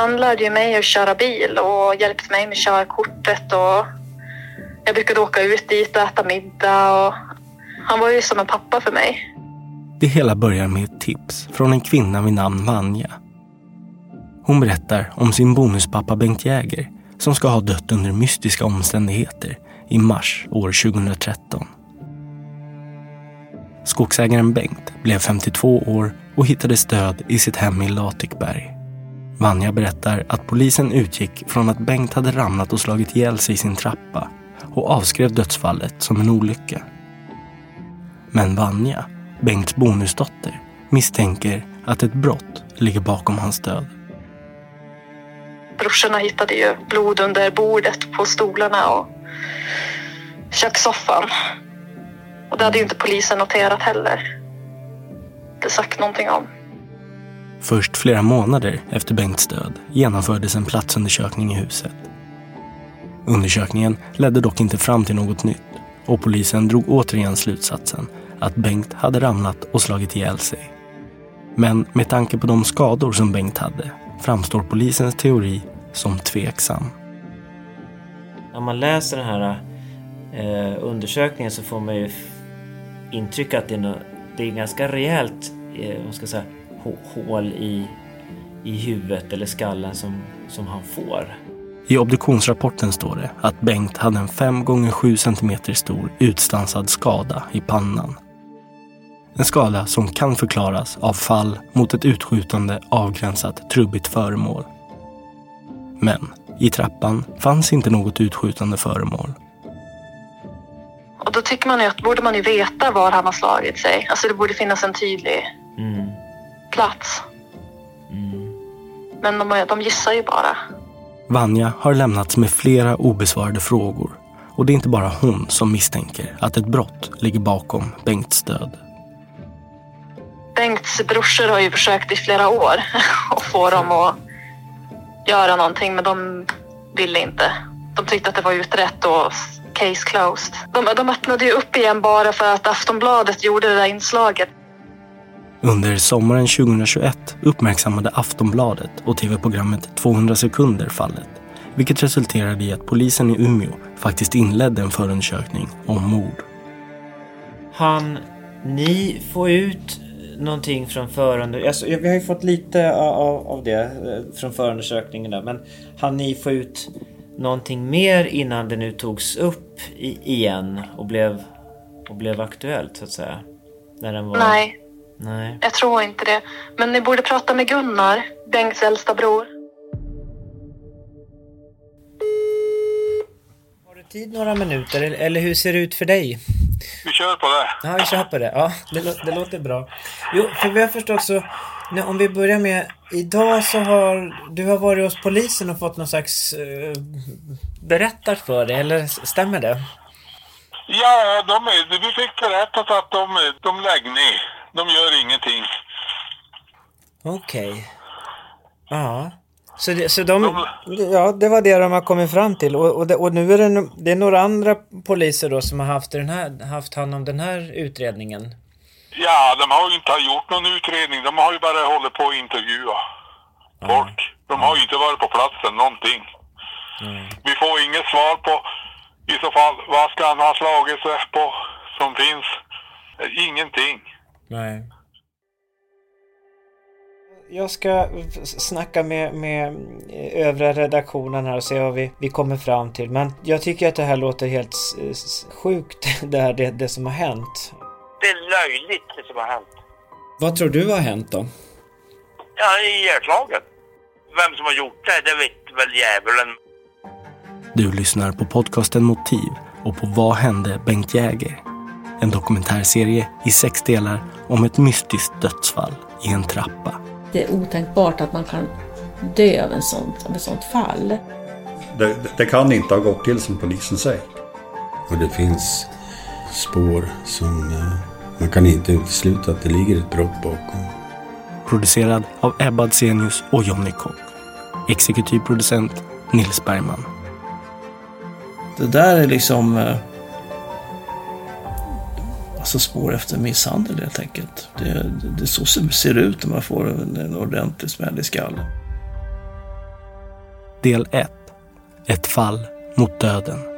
Han lärde ju mig att köra bil och hjälpte mig med körkortet och jag brukade åka ut dit och äta middag och han var ju som en pappa för mig. Det hela börjar med ett tips från en kvinna vid namn Vanja. Hon berättar om sin bonuspappa Bengt Jäger som ska ha dött under mystiska omständigheter i mars år 2013. Skogsägaren Bengt blev 52 år och hittades död i sitt hem i Latikberg. Vanja berättar att polisen utgick från att Bengt hade ramlat och slagit ihjäl sig i sin trappa och avskrev dödsfallet som en olycka. Men Vanja, Bengts bonusdotter, misstänker att ett brott ligger bakom hans död. Brorsorna hittade ju blod under bordet på stolarna och kökssoffan. Och det hade ju inte polisen noterat heller. Inte sagt någonting om. Först flera månader efter Bengts död genomfördes en platsundersökning i huset. Undersökningen ledde dock inte fram till något nytt och polisen drog återigen slutsatsen att Bengt hade ramlat och slagit ihjäl sig. Men med tanke på de skador som Bengt hade framstår polisens teori som tveksam. När man läser den här eh, undersökningen så får man ju intryck att det är, no det är ganska rejält eh, vad ska jag säga, hål i, i huvudet eller skallen som, som han får. I obduktionsrapporten står det att Bengt hade en 5 gånger 7 cm stor utstansad skada i pannan. En skada som kan förklaras av fall mot ett utskjutande avgränsat trubbigt föremål. Men i trappan fanns inte något utskjutande föremål. Och då tycker man ju att borde man ju veta var han har slagit sig. Alltså det borde finnas en tydlig Mm. Plats. Men de, de gissar ju bara. Vanja har lämnats med flera obesvarade frågor och det är inte bara hon som misstänker att ett brott ligger bakom Bengts död. Bengts brorsor har ju försökt i flera år att få dem att göra någonting men de ville inte. De tyckte att det var utrett och case closed. De, de öppnade ju upp igen bara för att Aftonbladet gjorde det där inslaget. Under sommaren 2021 uppmärksammade Aftonbladet och tv-programmet 200 sekunder fallet, vilket resulterade i att polisen i Umeå faktiskt inledde en förundersökning om mord. Han, ni får ut någonting från förundersökningen. Alltså, vi har ju fått lite av, av det eh, från förundersökningen där. Men han ni få ut någonting mer innan det nu togs upp i, igen och blev, och blev aktuellt så att säga? När den var... Nej, Nej. jag tror inte det. Men ni borde prata med Gunnar, Bengts äldsta bror. Har du tid några minuter eller, hur ser det ut för dig? Vi kör på det. Ja, vi kör på det. Ja, det, lå- det låter bra. Jo, för vi har förstått så... Nu, om vi börjar med... Idag så har du har varit hos polisen och fått någon slags... Uh, berättat för dig, eller stämmer det? Ja, de, vi fick berättat att de, de lägger ner. De gör ingenting. Okej. Ja. Så, det, så de, ja, det var det de har kommit fram till. Och, och, det, och nu är det, no- det är några andra poliser då som har haft, den här, haft hand om den här utredningen. Ja, de har ju inte gjort någon utredning. De har ju bara hållit på att intervjua folk. De har ju inte varit på platsen någonting. Vi får inget svar på i så fall vad ska han ha slagit sig på som finns. Ingenting. Nej. Jag ska snacka med, med eh, övriga redaktionen här och se vad vi, vi kommer fram till. Men jag tycker att det här låter helt sjukt, det, här, det, det som har hänt. Det är löjligt det som har hänt. Vad tror du har hänt då? Ja, ihjälslagen. Vem som har gjort det, det vet väl djävulen. Du lyssnar på podcasten Motiv och på Vad hände Bengt Jäger? En dokumentärserie i sex delar om ett mystiskt dödsfall i en trappa. Det är otänkbart att man kan dö av, en sånt, av ett sånt fall. Det, det kan inte ha gått till som polisen säger. Och det finns spår som eh, man kan inte utesluta att det ligger ett brott bakom. Producerad av Ebba Adsenius och Johnny Kock. Exekutiv producent Nils Bergman. Det där är liksom... Alltså spår efter misshandel helt enkelt. Det, det är så det ser ut när man får en, en ordentlig smäll i skallen. Del 1. Ett fall mot döden.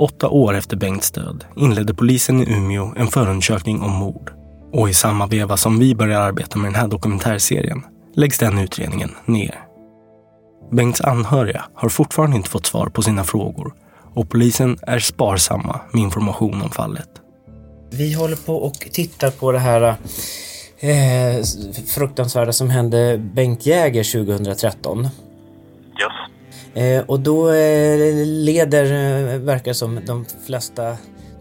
Åtta år efter Bengts död inledde polisen i Umeå en förundersökning om mord. Och i samma veva som vi börjar arbeta med den här dokumentärserien läggs den utredningen ner. Bengts anhöriga har fortfarande inte fått svar på sina frågor och polisen är sparsamma med information om fallet. Vi håller på och tittar på det här eh, fruktansvärda som hände Bengt Jäger 2013. Yes. Eh, och då eh, leder, eh, verkar som, de flesta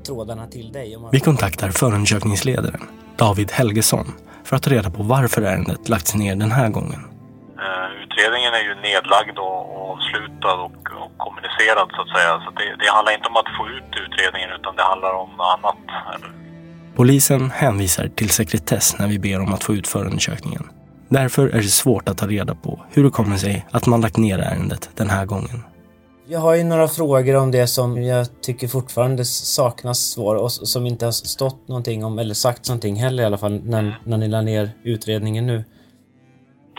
trådarna till dig. Man... Vi kontaktar förundersökningsledaren, David Helgesson, för att ta reda på varför ärendet lagts ner den här gången. Eh, utredningen är ju nedlagd och, avslutad och, och kommunicerad så att säga. Så det, det handlar inte om att få ut utredningen utan det handlar om något annat. Polisen hänvisar till sekretess när vi ber om att få ut förundersökningen. Därför är det svårt att ta reda på hur det kommer sig att man lagt ner ärendet den här gången. Jag har ju några frågor om det som jag tycker fortfarande saknas svar och som inte har stått någonting om, eller sagt någonting heller i alla fall, när, när ni la ner utredningen nu.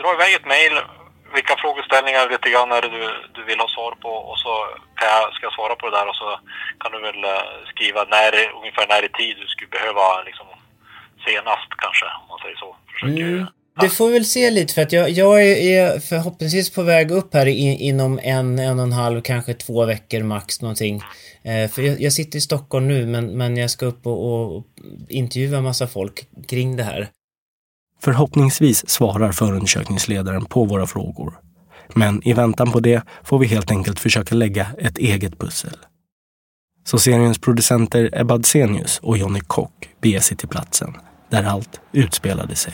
Dra iväg ett mejl. Vilka frågeställningar lite grann är det du, du vill ha svar på och så kan jag, ska jag svara på det där och så kan du väl eh, skriva när, ungefär när i tid du skulle behöva liksom senast kanske, om man säger så. Försöker Mm. Det får vi väl se lite för att jag, jag är, är förhoppningsvis på väg upp här in, inom en, en och en halv, kanske två veckor max någonting. Eh, för jag, jag sitter i Stockholm nu men, men jag ska upp och, och intervjua en massa folk kring det här. Förhoppningsvis svarar förundersökningsledaren på våra frågor. Men i väntan på det får vi helt enkelt försöka lägga ett eget pussel. Så seriens producenter Ebba Adsenius och Jonny Kock beger sig till platsen där allt utspelade sig.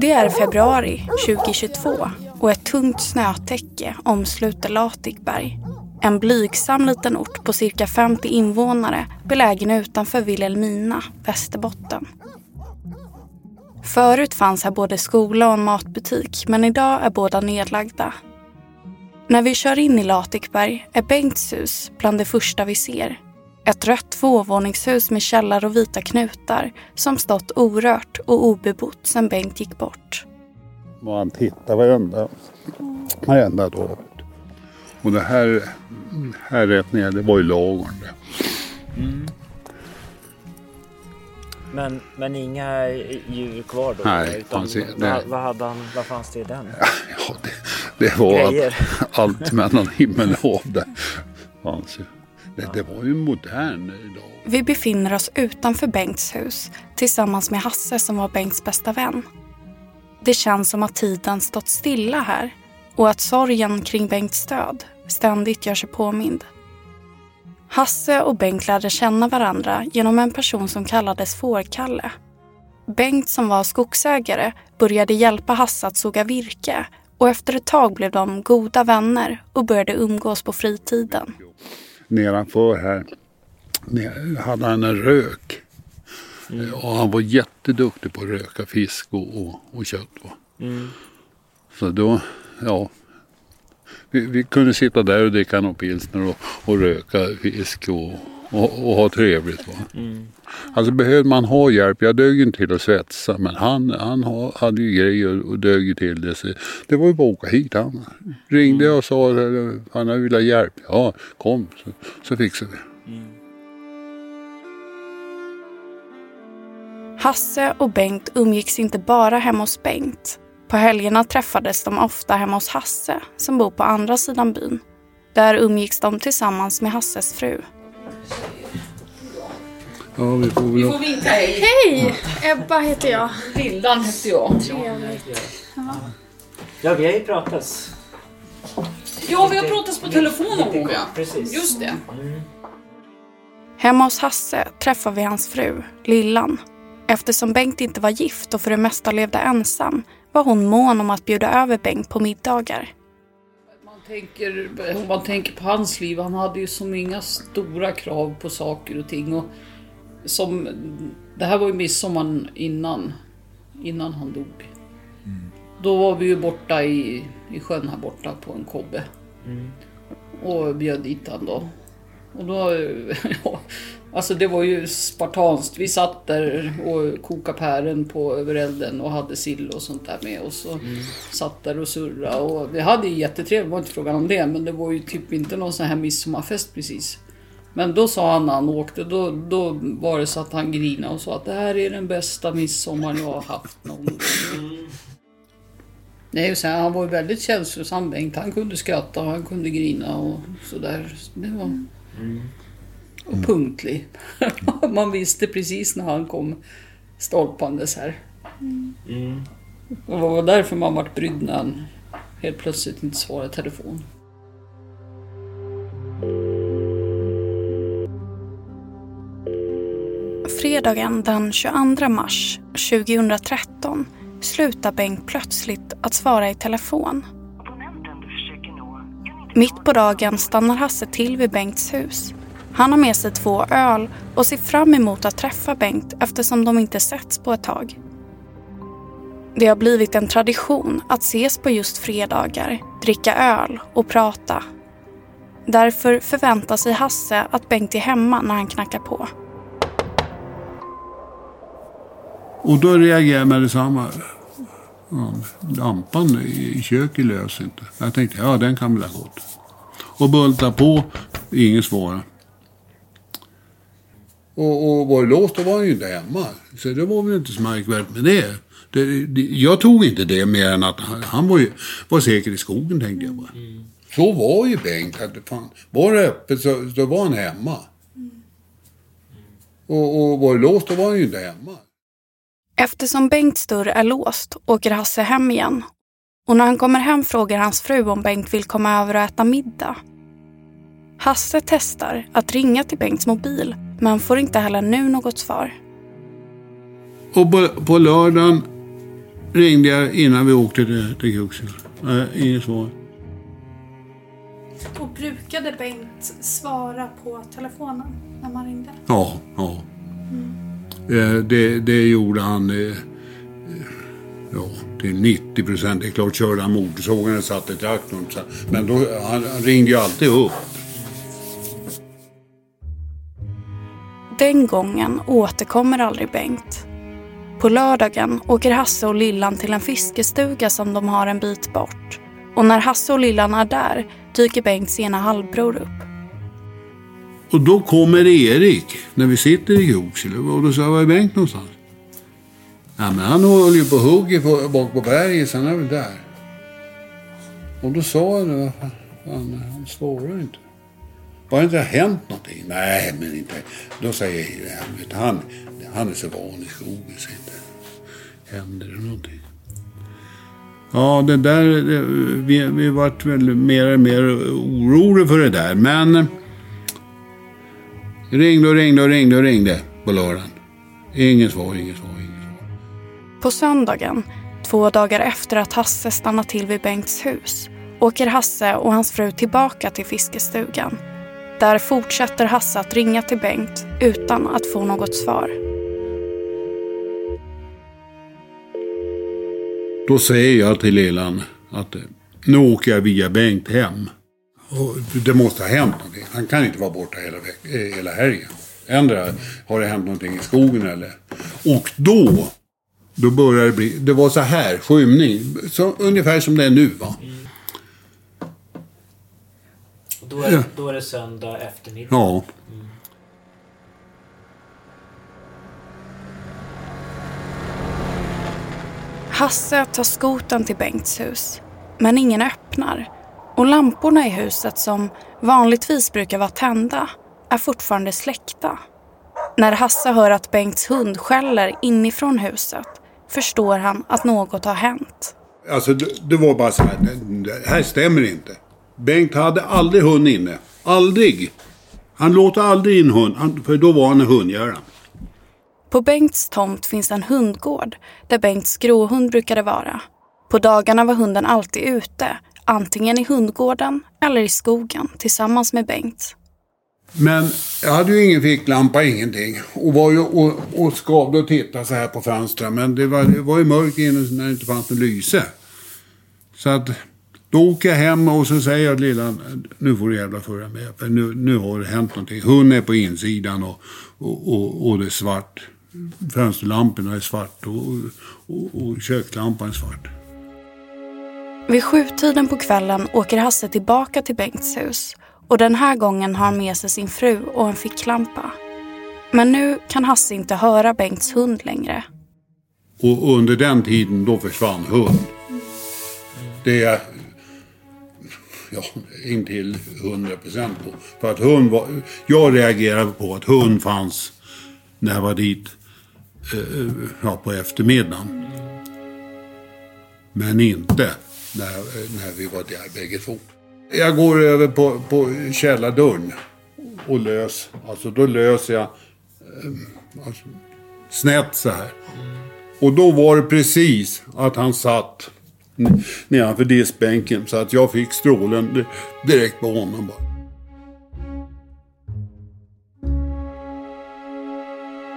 Det är februari 2022 och ett tungt snötäcke omsluter Latikberg. En blygsam liten ort på cirka 50 invånare belägen utanför Vilhelmina, Västerbotten. Förut fanns här både skola och en matbutik men idag är båda nedlagda. När vi kör in i Latikberg är Bengts hus bland det första vi ser. Ett rött tvåvåningshus med källare och vita knutar som stått orört och obebott sedan Bengt gick bort. Man tittar varenda, varenda dag. Och det här, här rätt ner, det var ju lagorn det. Men, men inga djur kvar då? Nej, utan, fanns i- vad, hade han, vad fanns det i den? Det var Grejer. allt mellan himmel och hav. Det fanns ju. Det, det var ju modern dag. Vi befinner oss utanför Bengts hus tillsammans med Hasse som var Bengts bästa vän. Det känns som att tiden stått stilla här och att sorgen kring Bengts död ständigt gör sig påmind. Hasse och Bengt lärde känna varandra genom en person som kallades Fårkalle. Bengt som var skogsägare började hjälpa Hasse att såga virke och efter ett tag blev de goda vänner och började umgås på fritiden. Nedanför här hade han en rök. Och han var jätteduktig på att röka fisk och, och, och kött. Mm. Så då, ja. Vi, vi kunde sitta där och dricka någon pilsner och, och röka fisk och, och, och ha trevligt. Va? Mm. Alltså behövde man ha hjälp, jag dög inte till att svetsa men han, han ha- hade ju grejer och dög ju till det. Så det var ju bara att åka hit. Han ringde och sa att han ville ha hjälp. Ja, kom så, så fixar vi. Hasse och Bengt umgicks inte bara hemma hos Bengt. På helgerna träffades de ofta hemma hos Hasse som bor på andra sidan byn. Där umgicks de tillsammans med Hasses fru. Ja, vi får väl... vinka. Hej! Ebba heter jag. Vildan heter jag. Trevligt. Ja. Ja, vi har ju pratats. ja, vi har pratat på telefon någon gång ja. Precis. Just det. Hemma hos Hasse träffar vi hans fru, Lillan. Eftersom Bengt inte var gift och för det mesta levde ensam var hon mån om att bjuda över Bengt på middagar. Man tänker, om man tänker på hans liv, han hade ju som inga stora krav på saker och ting. Och som, det här var ju midsommar innan, innan han dog. Då var vi ju borta i, i sjön här borta på en kobbe. Och bjöd dit han då. Och då, ja, alltså det var ju spartanskt. Vi satt där och kokade pären på över elden och hade sill och sånt där med oss. Och satt där och surrade och vi hade jättetrevligt, det var inte frågan om det. Men det var ju typ inte någon sån här midsommarfest precis. Men då sa han när han åkte, då, då var det så att han grinade och sa att det här är den bästa midsommar jag har haft någon gång. Nej, och sen, han var ju väldigt känslosam Bengt. Han kunde skratta och han kunde grina och sådär. Det var... Och punktlig. Man visste precis när han kom stolpandes här. Mm. Och det var därför man vart brydd när han helt plötsligt inte svarade i telefon. Fredagen den 22 mars 2013 slutar Bengt plötsligt att svara i telefon. Mitt på dagen stannar Hasse till vid Bengts hus. Han har med sig två öl och ser fram emot att träffa Bengt eftersom de inte setts på ett tag. Det har blivit en tradition att ses på just fredagar, dricka öl och prata. Därför förväntar sig Hasse att Bengt är hemma när han knackar på. Och då reagerar jag med detsamma. Ja, lampan i köket lös inte. Jag tänkte, ja den kan väl ha gått. Och bulta på, ingen svar. Och, och var det låst, då var han ju inte hemma. Så det var väl inte så märkvärdigt med det. det, det jag tog inte det mer än att han, han var, ju, var säker i skogen, tänkte jag bara. Så var ju Bengt. Att, fan, var det öppet så, så var han hemma. Och, och var det låst, då var han ju inte hemma. Eftersom Bengts dörr är låst åker Hasse hem igen. Och när han kommer hem frågar hans fru om Bengt vill komma över och äta middag. Hasse testar att ringa till Bengts mobil men får inte heller nu något svar. Och på, på lördagen ringde jag innan vi åkte till, till Kruxel. Äh, inget svar. Och brukade Bengt svara på telefonen när man ringde? Ja, ja. Eh, Det, det gjorde han eh, ja, till 90 procent. Det är klart körde han motorsågen och satt i traktorn. Men då, han, han ringde ju alltid upp. Den gången återkommer aldrig Bengt. På lördagen åker Hasse och Lillan till en fiskestuga som de har en bit bort. Och när Hasse och Lillan är där dyker Bengts ena halvbror upp. Och då kommer Erik när vi sitter i Kruxel. Och då sa jag, var är Bengt någonstans? Ja, men han håller ju på och hugger på, bak på berget, så han är väl där. Och då sa jag, det, vad fan, han, han svarar inte. Bara inte har hänt någonting. Nej, men inte. Då säger vet, han, han är så van i skogen så inte händer det någonting. Ja, det där, det, vi, vi vart väl mer och mer oroliga för det där. Men ringde och ringde och ringde och ringde på lördagen. Inget svar, inget svar, inget svar. På söndagen, två dagar efter att Hasse stannat till vid Bengts hus, åker Hasse och hans fru tillbaka till fiskestugan. Där fortsätter Hasse att ringa till Bengt utan att få något svar. Då säger jag till lillan att eh, nu åker jag via Bengt hem. Och det måste ha hänt någonting. Han kan inte vara borta hela, veck- eh, hela helgen. Ändra har det hänt någonting i skogen eller... Och då, då började det bli... Det var så här, skymning. Så, ungefär som det är nu va. Då är, Ja. då är det söndag eftermiddag. Ja. Hasse tar skoten till Bengts hus, men ingen öppnar. Och lamporna i huset som vanligtvis brukar vara tända är fortfarande släckta. När Hasse hör att Bengts hund skäller inifrån huset förstår han att något har hänt. Alltså det, det var bara så här. Det, det här stämmer inte. Bengt hade aldrig hund inne. Aldrig. Han låter aldrig in hund. För då var han en hundgörare. På Bengts tomt finns en hundgård där Bengts gråhund brukade vara. På dagarna var hunden alltid ute, antingen i hundgården eller i skogen tillsammans med Bengt. Men jag hade ju ingen ficklampa, ingenting. Och var ju och, och skavde och tittade så här på fönstren. Men det var, det var ju mörkt inne när det inte fanns något lyse. Så att då åker jag hem och så säger jag till lilla, nu får du jävla följa med. För nu, nu har det hänt någonting. Hunden är på insidan och, och, och, och det är svart. Fönsterlamporna är svart och, och, och kökslampan är svart. Vid sjutiden på kvällen åker Hasse tillbaka till Bengts hus och den här gången har han med sig sin fru och en ficklampa. Men nu kan Hasse inte höra Bengts hund längre. Och under den tiden då försvann hund. Det ja, intill 100 procent på. För att hund var, jag reagerade på att hund fanns när jag var dit eh, ja, på eftermiddagen. Men inte när, när vi var där bägge två. Jag går över på, på källardörren och lös. Alltså då löser jag eh, alltså, snett så här. Och då var det precis att han satt nedanför diskbänken så att jag fick strålen di- direkt på honom bara.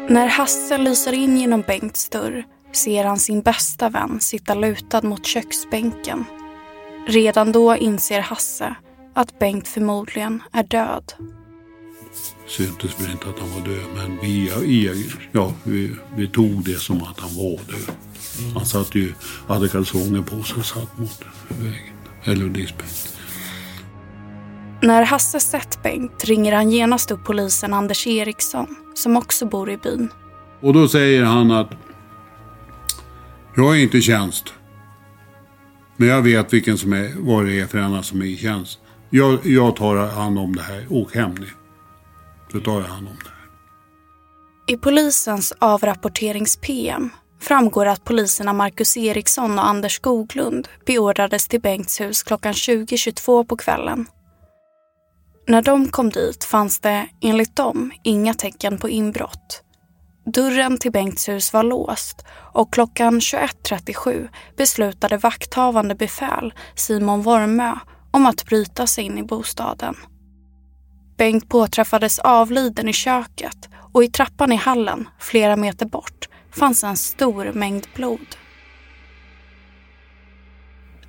När Hasse lyser in genom Bengts dörr ser han sin bästa vän sitta lutad mot köksbänken. Redan då inser Hasse att Bengt förmodligen är död. Syntes väl inte att han var död men vi, ja, vi, vi tog det som att han var död. Han satt ju, hade kalsonger på sig och satt mot väggen. Eller diskbänken. När Hasse sett Bengt ringer han genast upp polisen Anders Eriksson som också bor i byn. Och då säger han att jag är inte i tjänst. Men jag vet vilken som är, vad det är för en som är i tjänst. Jag, jag tar hand om det här. Åk hem ni. Så tar jag hand om det. I polisens avrapporterings-PM framgår att poliserna Marcus Eriksson och Anders Skoglund beordrades till Bengts hus klockan 20.22 på kvällen. När de kom dit fanns det, enligt dem, inga tecken på inbrott. Dörren till Bengts hus var låst och klockan 21.37 beslutade vakthavande befäl Simon Wormö om att bryta sig in i bostaden. Bengt påträffades avliden i köket och i trappan i hallen, flera meter bort, fanns en stor mängd blod.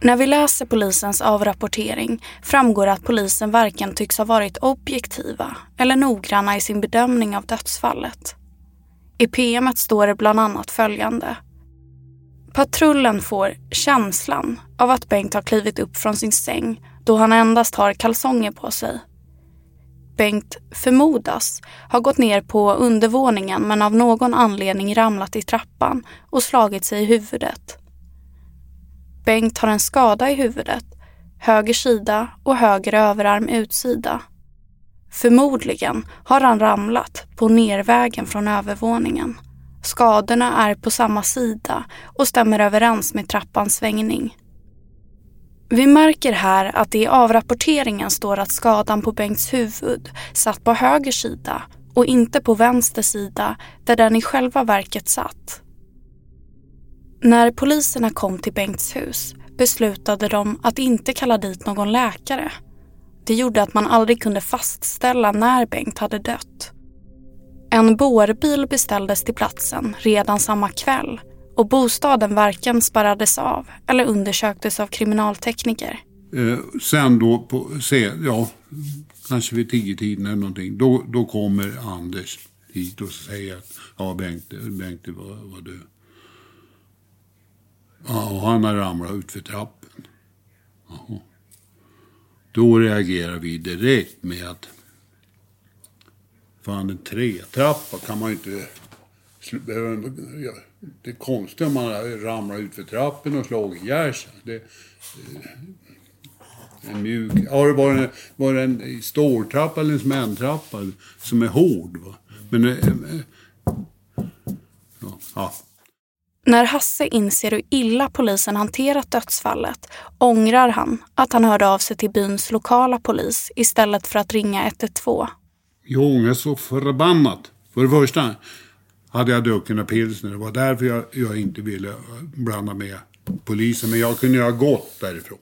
När vi läser polisens avrapportering framgår att polisen varken tycks ha varit objektiva eller noggranna i sin bedömning av dödsfallet. I PMet står det bland annat följande. Patrullen får känslan av att Bengt har klivit upp från sin säng då han endast har kalsonger på sig. Bengt förmodas ha gått ner på undervåningen men av någon anledning ramlat i trappan och slagit sig i huvudet. Bengt har en skada i huvudet, höger sida och höger överarm utsida. Förmodligen har han ramlat på nervägen från övervåningen. Skadorna är på samma sida och stämmer överens med trappans svängning. Vi märker här att det i avrapporteringen står att skadan på Bengts huvud satt på höger sida och inte på vänster sida där den i själva verket satt. När poliserna kom till Bengts hus beslutade de att inte kalla dit någon läkare. Det gjorde att man aldrig kunde fastställa när Bengt hade dött. En bårbil beställdes till platsen redan samma kväll och bostaden varken spärrades av eller undersöktes av kriminaltekniker. Eh, sen då, på, se, ja, kanske vid tiotiden eller någonting, då, då kommer Anders hit och säger att ja, Bengt, Bengt var, var död. Ja, och han har ramlat ut för trappen. Jaha. Då reagerar vi direkt med att fan en tretrappa kan man ju inte... Det är konstigt om man ramlar ut för trappen och slagit ihjäl sig. Det, en mjuk... Har det varit en, var en ståltrappa eller en cementtrappa som är hård? Va? Men... Eh, ja. När Hasse inser hur illa polisen hanterat dödsfallet ångrar han att han hörde av sig till byns lokala polis istället för att ringa 112. Jag ångrar så förbannat. För det första hade jag druckit några pilsner. Det var därför jag, jag inte ville blanda med polisen. Men jag kunde ju ha gått därifrån.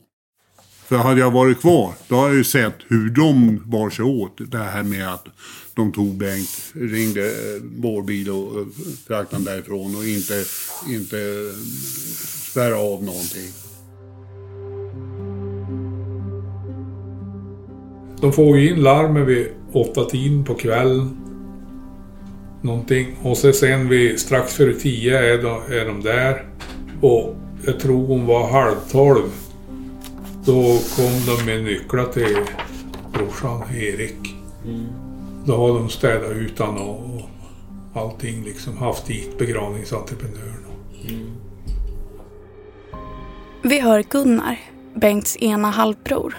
För hade jag varit kvar, då hade jag ju sett hur de bar sig åt. Det här med att de tog Bengt, ringde eh, vår bil och eh, fraktade därifrån och inte, inte eh, spärra av någonting. De får ju in larmet vid åtta tiden på kvällen. Någonting. Och så sen vid strax före tio är de, är de där. Och jag tror hon var halv tolv då kom de med nycklar till brorsan Erik. Mm. Då har de städat ut han och, allting liksom. Haft dit begravningsentreprenören. Mm. Vi hör Gunnar, Bengts ena halvbror.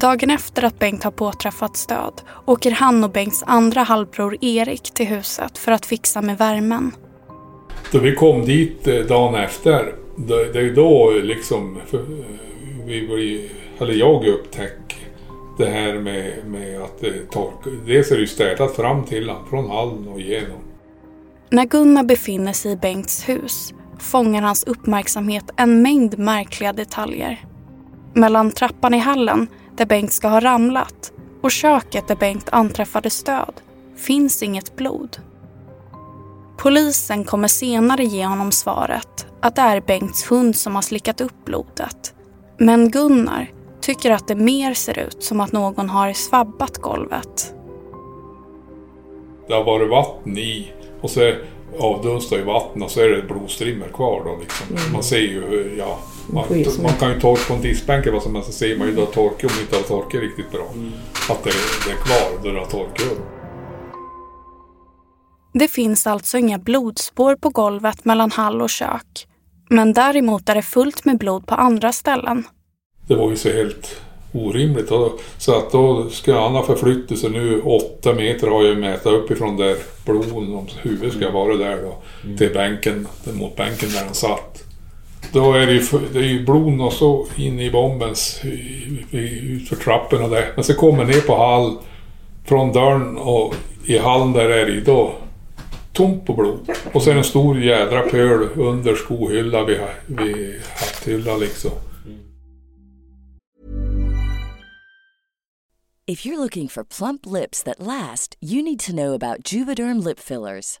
Dagen efter att Bengt har påträffat stöd åker han och Bengts andra halvbror Erik till huset för att fixa med värmen. Då vi kom dit eh, dagen efter, det är då liksom vi blir, eller jag upptäcker det här med, med att det torkar. Dels är det ju städat fram till honom, från hallen och igenom. När Gunnar befinner sig i Bengts hus fångar hans uppmärksamhet en mängd märkliga detaljer. Mellan trappan i hallen, där Bengt ska ha ramlat, och köket där Bengt anträffade stöd finns inget blod. Polisen kommer senare ge honom svaret att det är Bengts hund som har slickat upp blodet men Gunnar tycker att det mer ser ut som att någon har svabbat golvet. Det har varit vatten i och så avdunstar ju vatten och så är det blodstrimmer kvar då liksom. Mm. Man ser ju, ja, man, man kan ju torka på en diskbänk eller vad som helst så ser man ju då torkat om det inte har torkat riktigt bra. Mm. Att det, det, är kvar då det har torkat. Det finns alltså inga blodspår på golvet mellan hall och kök. Men däremot är det fullt med blod på andra ställen. Det var ju så helt orimligt. Så att då ska han ha förflyttat sig nu åtta meter har jag mätt uppifrån där bloden, huvudet ska vara där då, mm. till bänken, mot bänken där han satt. Då är det ju, det är ju blod och så inne i bombens, utför trapporna där. Men så kommer ner på hall, från dörren och i hallen där är det ju då tomt på blod. Och sen en stor jädra pöl under skohylla vid, vid hatthylla liksom. If you're looking for plump lips that last, you need to know about Juvederm lip fillers.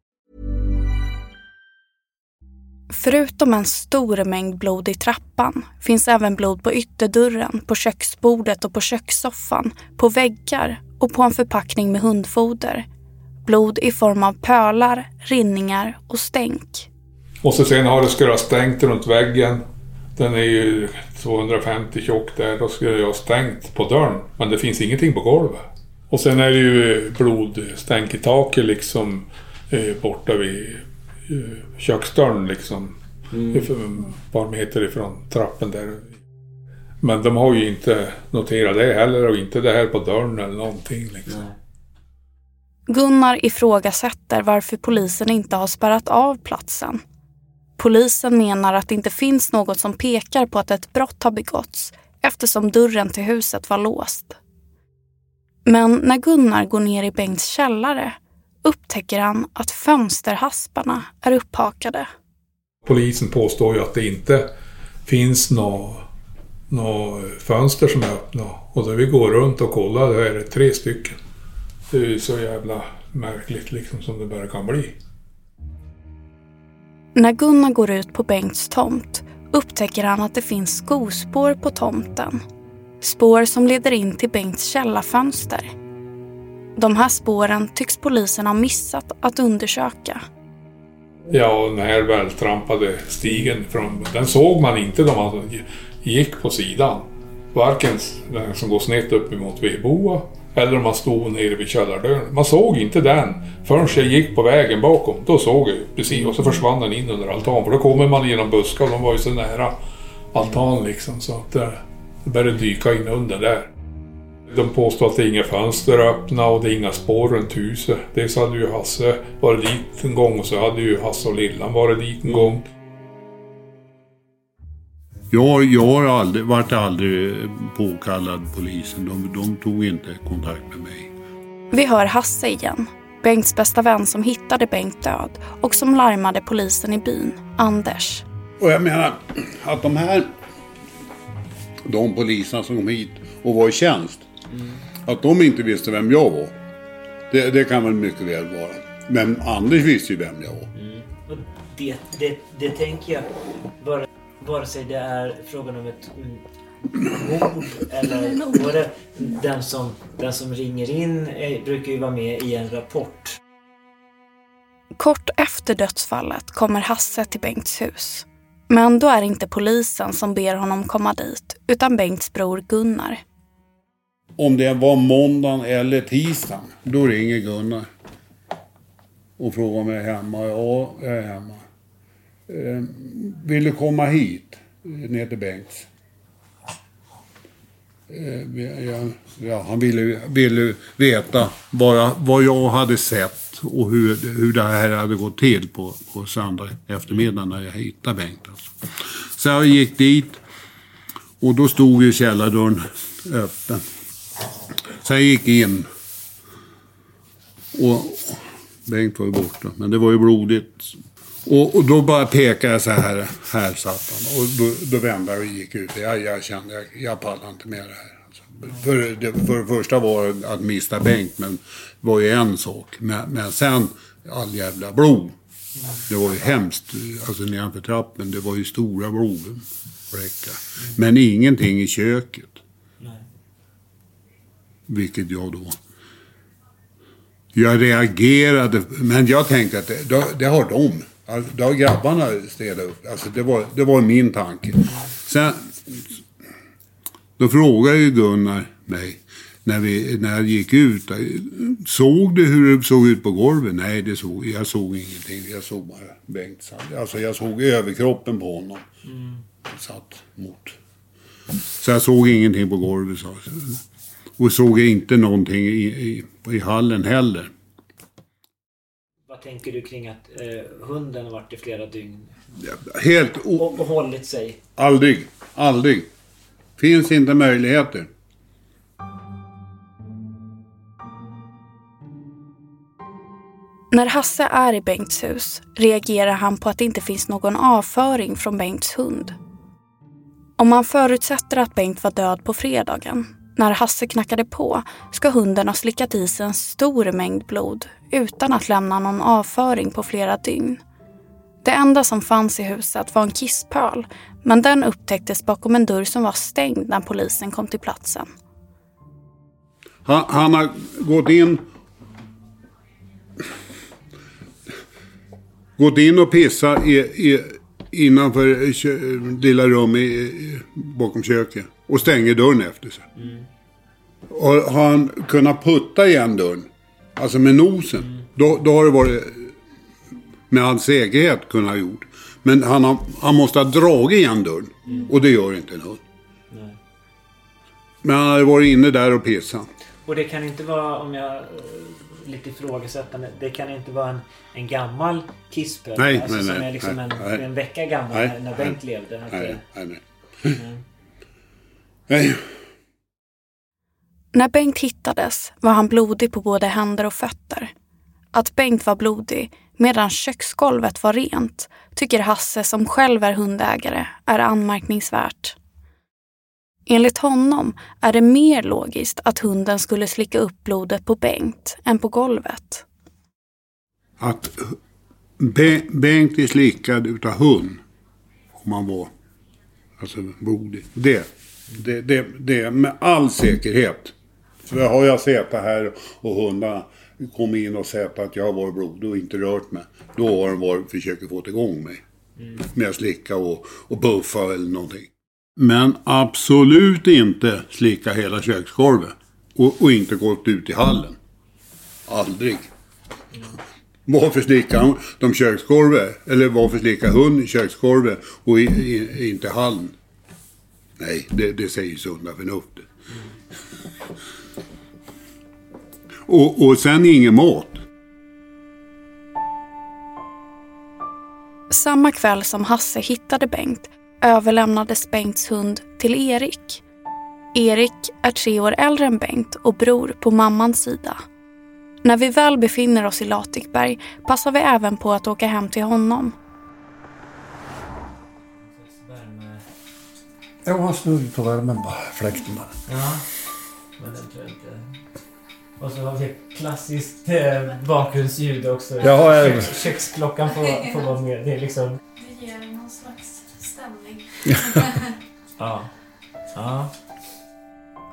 Förutom en stor mängd blod i trappan finns även blod på ytterdörren, på köksbordet och på kökssoffan, på väggar och på en förpackning med hundfoder. Blod i form av pölar, rinningar och stänk. Och så sen har det skulle ha stängt runt väggen. Den är ju 250 tjock där. Då skulle jag ha stängt på dörren. Men det finns ingenting på golvet. Och sen är det ju blodstänk i taket liksom eh, borta vid köksdörren liksom. Mm. Ett par meter ifrån trappen där. Men de har ju inte noterat det heller och inte det här på dörren eller någonting liksom. Gunnar ifrågasätter varför polisen inte har spärrat av platsen. Polisen menar att det inte finns något som pekar på att ett brott har begåtts eftersom dörren till huset var låst. Men när Gunnar går ner i Bengts källare upptäcker han att fönsterhasparna är upphakade. Polisen påstår ju att det inte finns några nå fönster som är öppna. Och då vi går runt och kollar, då är det tre stycken. Det är ju så jävla märkligt liksom som det bara kan bli. När Gunnar går ut på Bengts tomt upptäcker han att det finns skospår på tomten. Spår som leder in till Bengts källarfönster. De här spåren tycks polisen ha missat att undersöka. Ja, den här vältrampade stigen, från, den såg man inte när man gick på sidan. Varken den som går snett upp emot vedboa eller om man stod nere vid källardörren. Man såg inte den förrän jag gick på vägen bakom. Då såg jag precis och så försvann den in under altan. För då kommer man genom buskar och de var ju så nära altan liksom. Så att eh, det började dyka in under där. De påstår att det är inga fönster öppna och det är inga spår runt huset. Dels hade ju Hasse varit dit en gång och så hade ju Hasse och Lillan varit dit en gång. Jag, jag har aldrig, varit aldrig påkallad polisen. De, de tog inte kontakt med mig. Vi hör Hasse igen. Bengts bästa vän som hittade Bengt död och som larmade polisen i byn, Anders. Och jag menar att de här, de poliserna som kom hit och var i tjänst, att de inte visste vem jag var. Det, det kan väl mycket väl vara. Men Anders visste ju vem jag var. Och det, det, det tänker jag, vare, vare sig det är frågan om ett mm, mord eller både den som, den som ringer in eh, brukar ju vara med i en rapport. Kort efter dödsfallet kommer Hasse till Bengts hus. Men då är det inte polisen som ber honom komma dit, utan Bengts bror Gunnar. Om det var måndagen eller tisdagen, då ringer Gunnar. Och frågar om jag är hemma. Ja, jag är hemma. Eh, vill du komma hit? Ner till Bengts. Eh, jag, ja, han ville, ville veta vad vad jag hade sett och hur, hur det här hade gått till på, på söndag eftermiddag när jag hittade Bengt. Alltså. Så jag gick dit och då stod ju källardörren öppen. Så jag gick in Och Bengt var ju borta, men det var ju blodigt. Och, och då bara pekade jag så här, här satt han. Och då, då vände jag och gick ut. Jag, jag kände, jag, jag pallar inte med det här. Alltså, för, det, för det första var det att mista Bengt, men det var ju en sak. Men, men sen, all jävla blod. Det var ju hemskt, alltså nedanför trappen. Det var ju stora blodfläckar. Men ingenting i köket. Vilket jag då... Jag reagerade, men jag tänkte att det, det, det har de. Alltså, det har grabbarna städat upp. Alltså det var, det var min tanke. Sen... Då frågade ju Gunnar mig när, vi, när jag gick ut. Såg du hur det såg ut på golvet? Nej, det såg, jag såg ingenting. Jag såg bara Bengt. Alltså jag såg överkroppen på honom. Mm. Satt mot. Så jag såg ingenting på golvet. Så. Och såg inte någonting i, i, i hallen heller. Vad tänker du kring att eh, hunden har varit i flera dygn? Helt och, och hållit sig? Aldrig. Aldrig. Finns inte möjligheter. När Hasse är i Bengts hus reagerar han på att det inte finns någon avföring från Bengts hund. Om man förutsätter att Bengt var död på fredagen, när Hasse knackade på, ska hunden ha slickat i sig en stor mängd blod utan att lämna någon avföring på flera dygn. Det enda som fanns i huset var en kisspöl, men den upptäcktes bakom en dörr som var stängd när polisen kom till platsen. Han, han har gått in gått in och pissat i, i, innanför kö, lilla rum i, bakom köket. Och stänger dörren efter sig. Mm. Och har han kunnat putta igen dörren, alltså med nosen, mm. då, då har det varit med all säkerhet kunnat ha gjort. Men han, har, han måste ha dragit igen dörren. Mm. Och det gör inte en hund. Nej. Men han hade varit inne där och pissat. Och det kan inte vara, om jag lite ifrågasättande. Det kan inte vara en, en gammal kisspöl. Nej, alltså, nej, som nej, är liksom nej, en, nej. en vecka gammal Nej, när, Bengt levde. Nej, nej, nej. Mm. Nej. När Bengt hittades var han blodig på både händer och fötter. Att Bengt var blodig medan köksgolvet var rent tycker Hasse som själv är hundägare är anmärkningsvärt. Enligt honom är det mer logiskt att hunden skulle slicka upp blodet på Bengt än på golvet. Att Be- Bengt är slickad utav hund. Om han var alltså blodig. Det, det, det, det med all säkerhet. För har jag sett det här och hundarna kommit in och sett att jag har varit blodig och inte rört mig. Då har de varit, försökt få igång mig. Med att slicka och, och buffa eller någonting. Men absolut inte slicka hela köksgolvet. Och, och inte gått ut i hallen. Aldrig. Varför slickar de köksgolvet? Eller varför slickar hund köksgolvet och i, i, inte hallen? Nej, det, det säger sunda förnuftet. Och, och sen ingen mat. Samma kväll som Hasse hittade Bengt överlämnades Bengts hund till Erik. Erik är tre år äldre än Bengt och bror på mammans sida. När vi väl befinner oss i Latikberg passar vi även på att åka hem till honom. Ja, han snurrar på värmen bara. Fläkten bara. Ja, men den tror jag inte... Och så har vi klassiskt eh, bakgrundsljud också. Ja, jag- Köks, köksklockan får, får vara med. Det är liksom... Det ger någon slags stämning. Ja. Ja.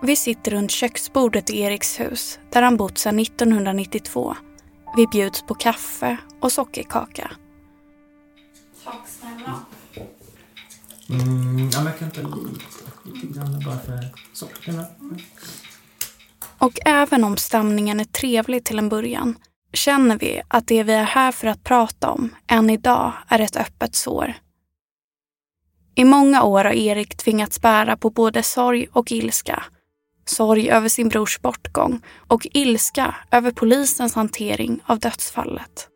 Vi sitter runt köksbordet i Eriks hus där han bott sedan 1992. Vi bjuds på kaffe och sockerkaka. Tack snälla. Mm, ja, men jag kan ta lite, lite grann bara för sockren. Och även om stämningen är trevlig till en början känner vi att det vi är här för att prata om än idag är ett öppet sår. I många år har Erik tvingats bära på både sorg och ilska. Sorg över sin brors bortgång och ilska över polisens hantering av dödsfallet.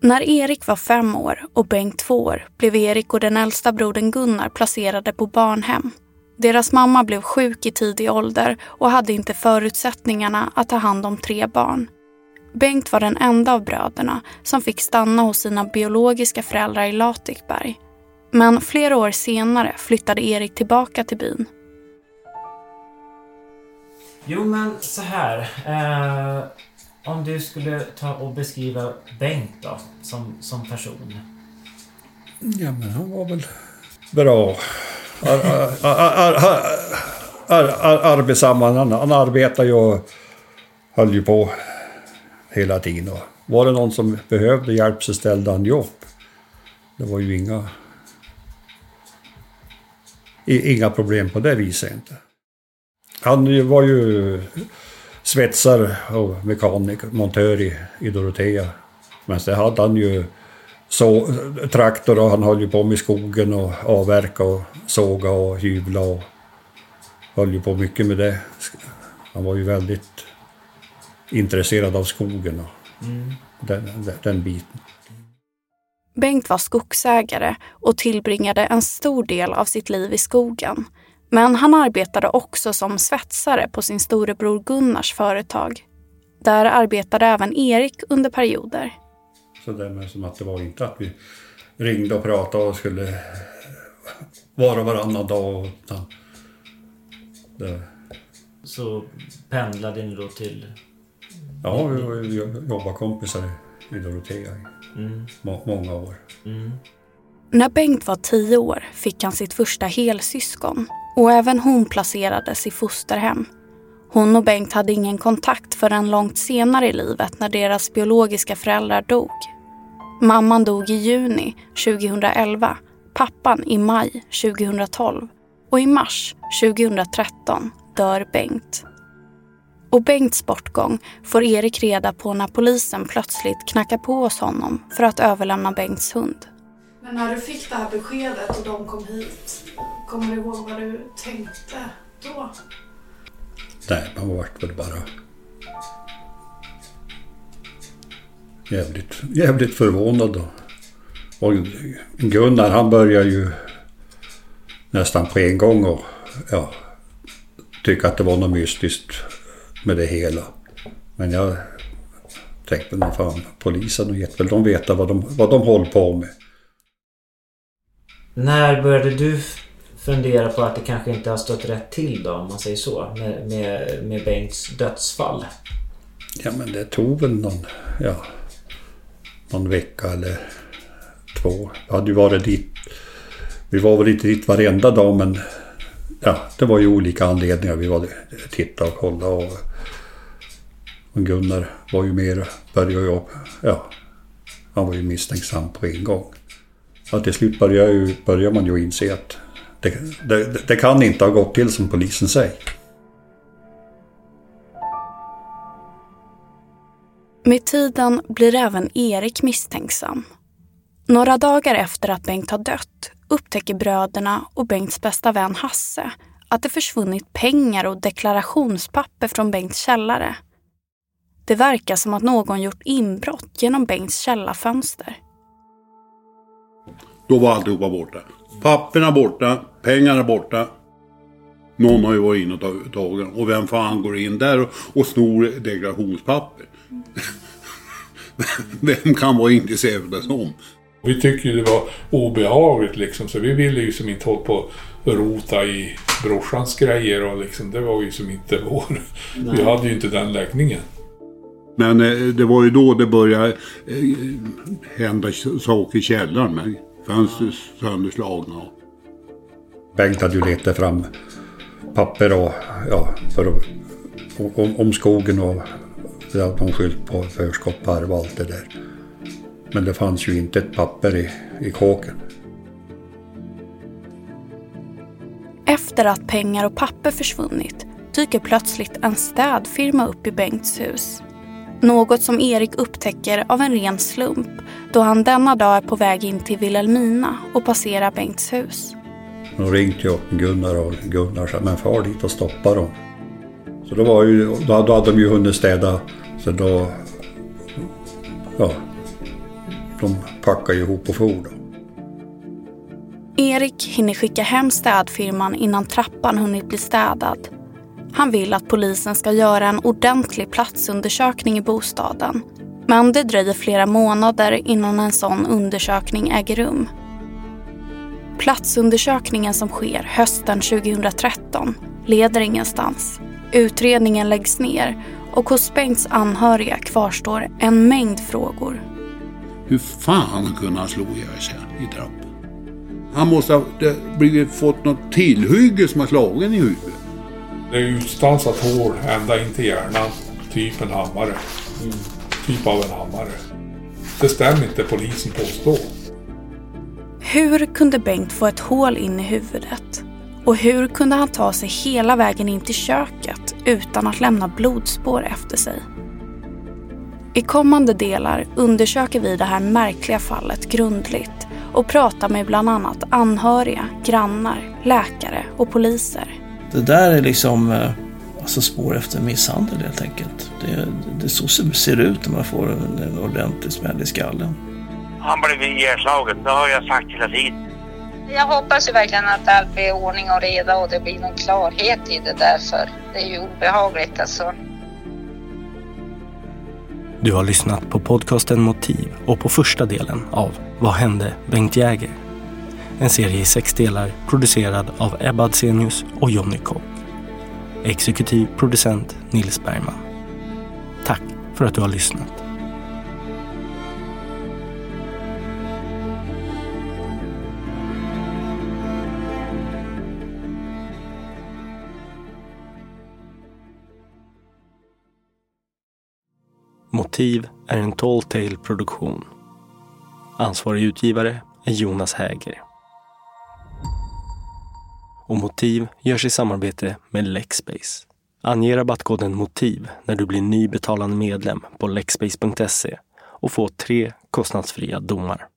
När Erik var fem år och Bengt två år blev Erik och den äldsta brodern Gunnar placerade på barnhem. Deras mamma blev sjuk i tidig ålder och hade inte förutsättningarna att ta hand om tre barn. Bengt var den enda av bröderna som fick stanna hos sina biologiska föräldrar i Latikberg. Men flera år senare flyttade Erik tillbaka till byn. Jo men så här. Eh, om du skulle ta och beskriva Bengt då, som, som person. Ja, men han var väl bra. Ar, ar, ar, ar, ar, ar, arbetsam. Han, han arbetade ju och höll ju på hela tiden. Och var det någon som behövde hjälp så ställde han ju upp. Det var ju inga, inga problem på det viset inte. Han var ju svetsare och mekaniker, montör i, i Dorotea. Men sen hade han ju så, traktor och han höll ju på med skogen och avverka och såga och hyvla och höll ju på mycket med det. Han var ju väldigt intresserad av skogen och Mm. den, den, den biten. Bengt var skogsägare och tillbringade en stor del av sitt liv i skogen. Men han arbetade också som svetsare på sin storebror Gunnars företag. Där arbetade även Erik under perioder. Så det med som att det var inte att vi ringde och pratade och skulle vara varannan dag. Utan det, Så pendlade ni då till... ja, vi var jobbarkompisar i Dorotea i Mm. må, många år. Mm. När Bengt var tio år fick han sitt första helsyskon och även hon placerades i fosterhem. Hon och Bengt hade ingen kontakt förrän långt senare i livet när deras biologiska föräldrar dog. Mamman dog i juni 2011, pappan i maj 2012 och i mars 2013 dör Bengt. Och Bengts bortgång får Erik reda på när polisen plötsligt knackar på hos honom för att överlämna Bengts hund. Men när du fick det här beskedet och de kom hit, kommer du ihåg vad du tänkte då? Nej, man vart väl bara jävligt, jävligt förvånad. då. Och Gunnar han började ju nästan på en gång och ja, tycka att det var något mystiskt med det hela. Men jag tänkte nog fan, polisen och vet väl de veta vad de, vad de håller på med. När började du fundera på att det kanske inte har stått rätt till då, om man säger så, med, med, med Bengts dödsfall? Ja men det tog väl någon, ja, någon vecka eller två. Jag hade ju varit dit. Vi var väl inte dit varenda dag men ja, det var ju olika anledningar. Vi var tittade och kollade och, och Gunnar var ju mer, började jag, ja, han var ju misstänksam på en gång. Ja, till slut började, ju, började man ju inse att det, det, det kan inte ha gått till som polisen säger. Med tiden blir även Erik misstänksam. Några dagar efter att Bengt har dött upptäcker bröderna och Bengts bästa vän Hasse att det försvunnit pengar och deklarationspapper från Bengts källare. Det verkar som att någon gjort inbrott genom Bengts källarfönster. Då var alltihopa borta. Papperna borta, pengarna borta. Någon har ju varit inne och tagit dem. Och vem fan går in där och, och snor deklarationspapper? vem kan vara intresserad av som? Vi tycker ju det var obehagligt liksom, så vi ville ju som inte hålla på och rota i brorsans grejer och liksom, det var ju som inte vår. Vi Nej. hade ju inte den läggningen. Men eh, det var ju då det började eh, hända saker i källaren med fönster sönderslagna. Bengt hade ju letat fram papper och, ja, för att, om, om skogen och det hade de skyllt på förskott på arv och allt det där. Men det fanns ju inte ett papper i, i kåken. Efter att pengar och papper försvunnit dyker plötsligt en städfirma upp i Bengts hus. Något som Erik upptäcker av en ren slump då han denna dag är på väg in till Vilhelmina och passerar Bengts hus. De ringde upp Gunnar och Gunnar sa men far dit och stoppa dem. Så då, var ju, då, då hade de ju hunnit städa. Så då... Ja. De packade ihop och for då. Erik hinner skicka hem städfirman innan trappan hunnit bli städad. Han vill att polisen ska göra en ordentlig platsundersökning i bostaden. Men det dröjer flera månader innan en sån undersökning äger rum. Platsundersökningen som sker hösten 2013 leder ingenstans. Utredningen läggs ner och hos Bengts anhöriga kvarstår en mängd frågor. Hur fan kunde han slå ihjäl sig i trappan? Han måste ha blivit, fått något tillhygge som har slagit i huvudet. Det är utstansat hål ända in till hjärnan. Typ en hammare. Typ av en hammare. Det stämmer inte polisen påstår. Hur kunde Bengt få ett hål in i huvudet? Och hur kunde han ta sig hela vägen in till köket utan att lämna blodspår efter sig? I kommande delar undersöker vi det här märkliga fallet grundligt och pratar med bland annat anhöriga, grannar, läkare och poliser. Det där är liksom eh, alltså spår efter misshandel helt enkelt. Det, det så det ser ut när man får en, en ordentlig smäll i skallen. Han blev ihjälslagen, det har jag sagt hela tiden. Jag hoppas ju verkligen att allt blir ordning och reda och det blir någon klarhet i det där för det är ju obehagligt alltså. Du har lyssnat på podcasten Motiv och på första delen av Vad hände Bengt Jäger? En serie i sex delar producerad av Ebba Adsenius och Jonny Kock. Exekutiv producent Nils Bergman. Tack för att du har lyssnat. Motiv är en Tall Tale produktion. Ansvarig utgivare är Jonas Häger. Och Motiv görs i samarbete med Lexbase. Ange rabattkoden MOTIV när du blir ny betalande medlem på lexbase.se och få tre kostnadsfria domar.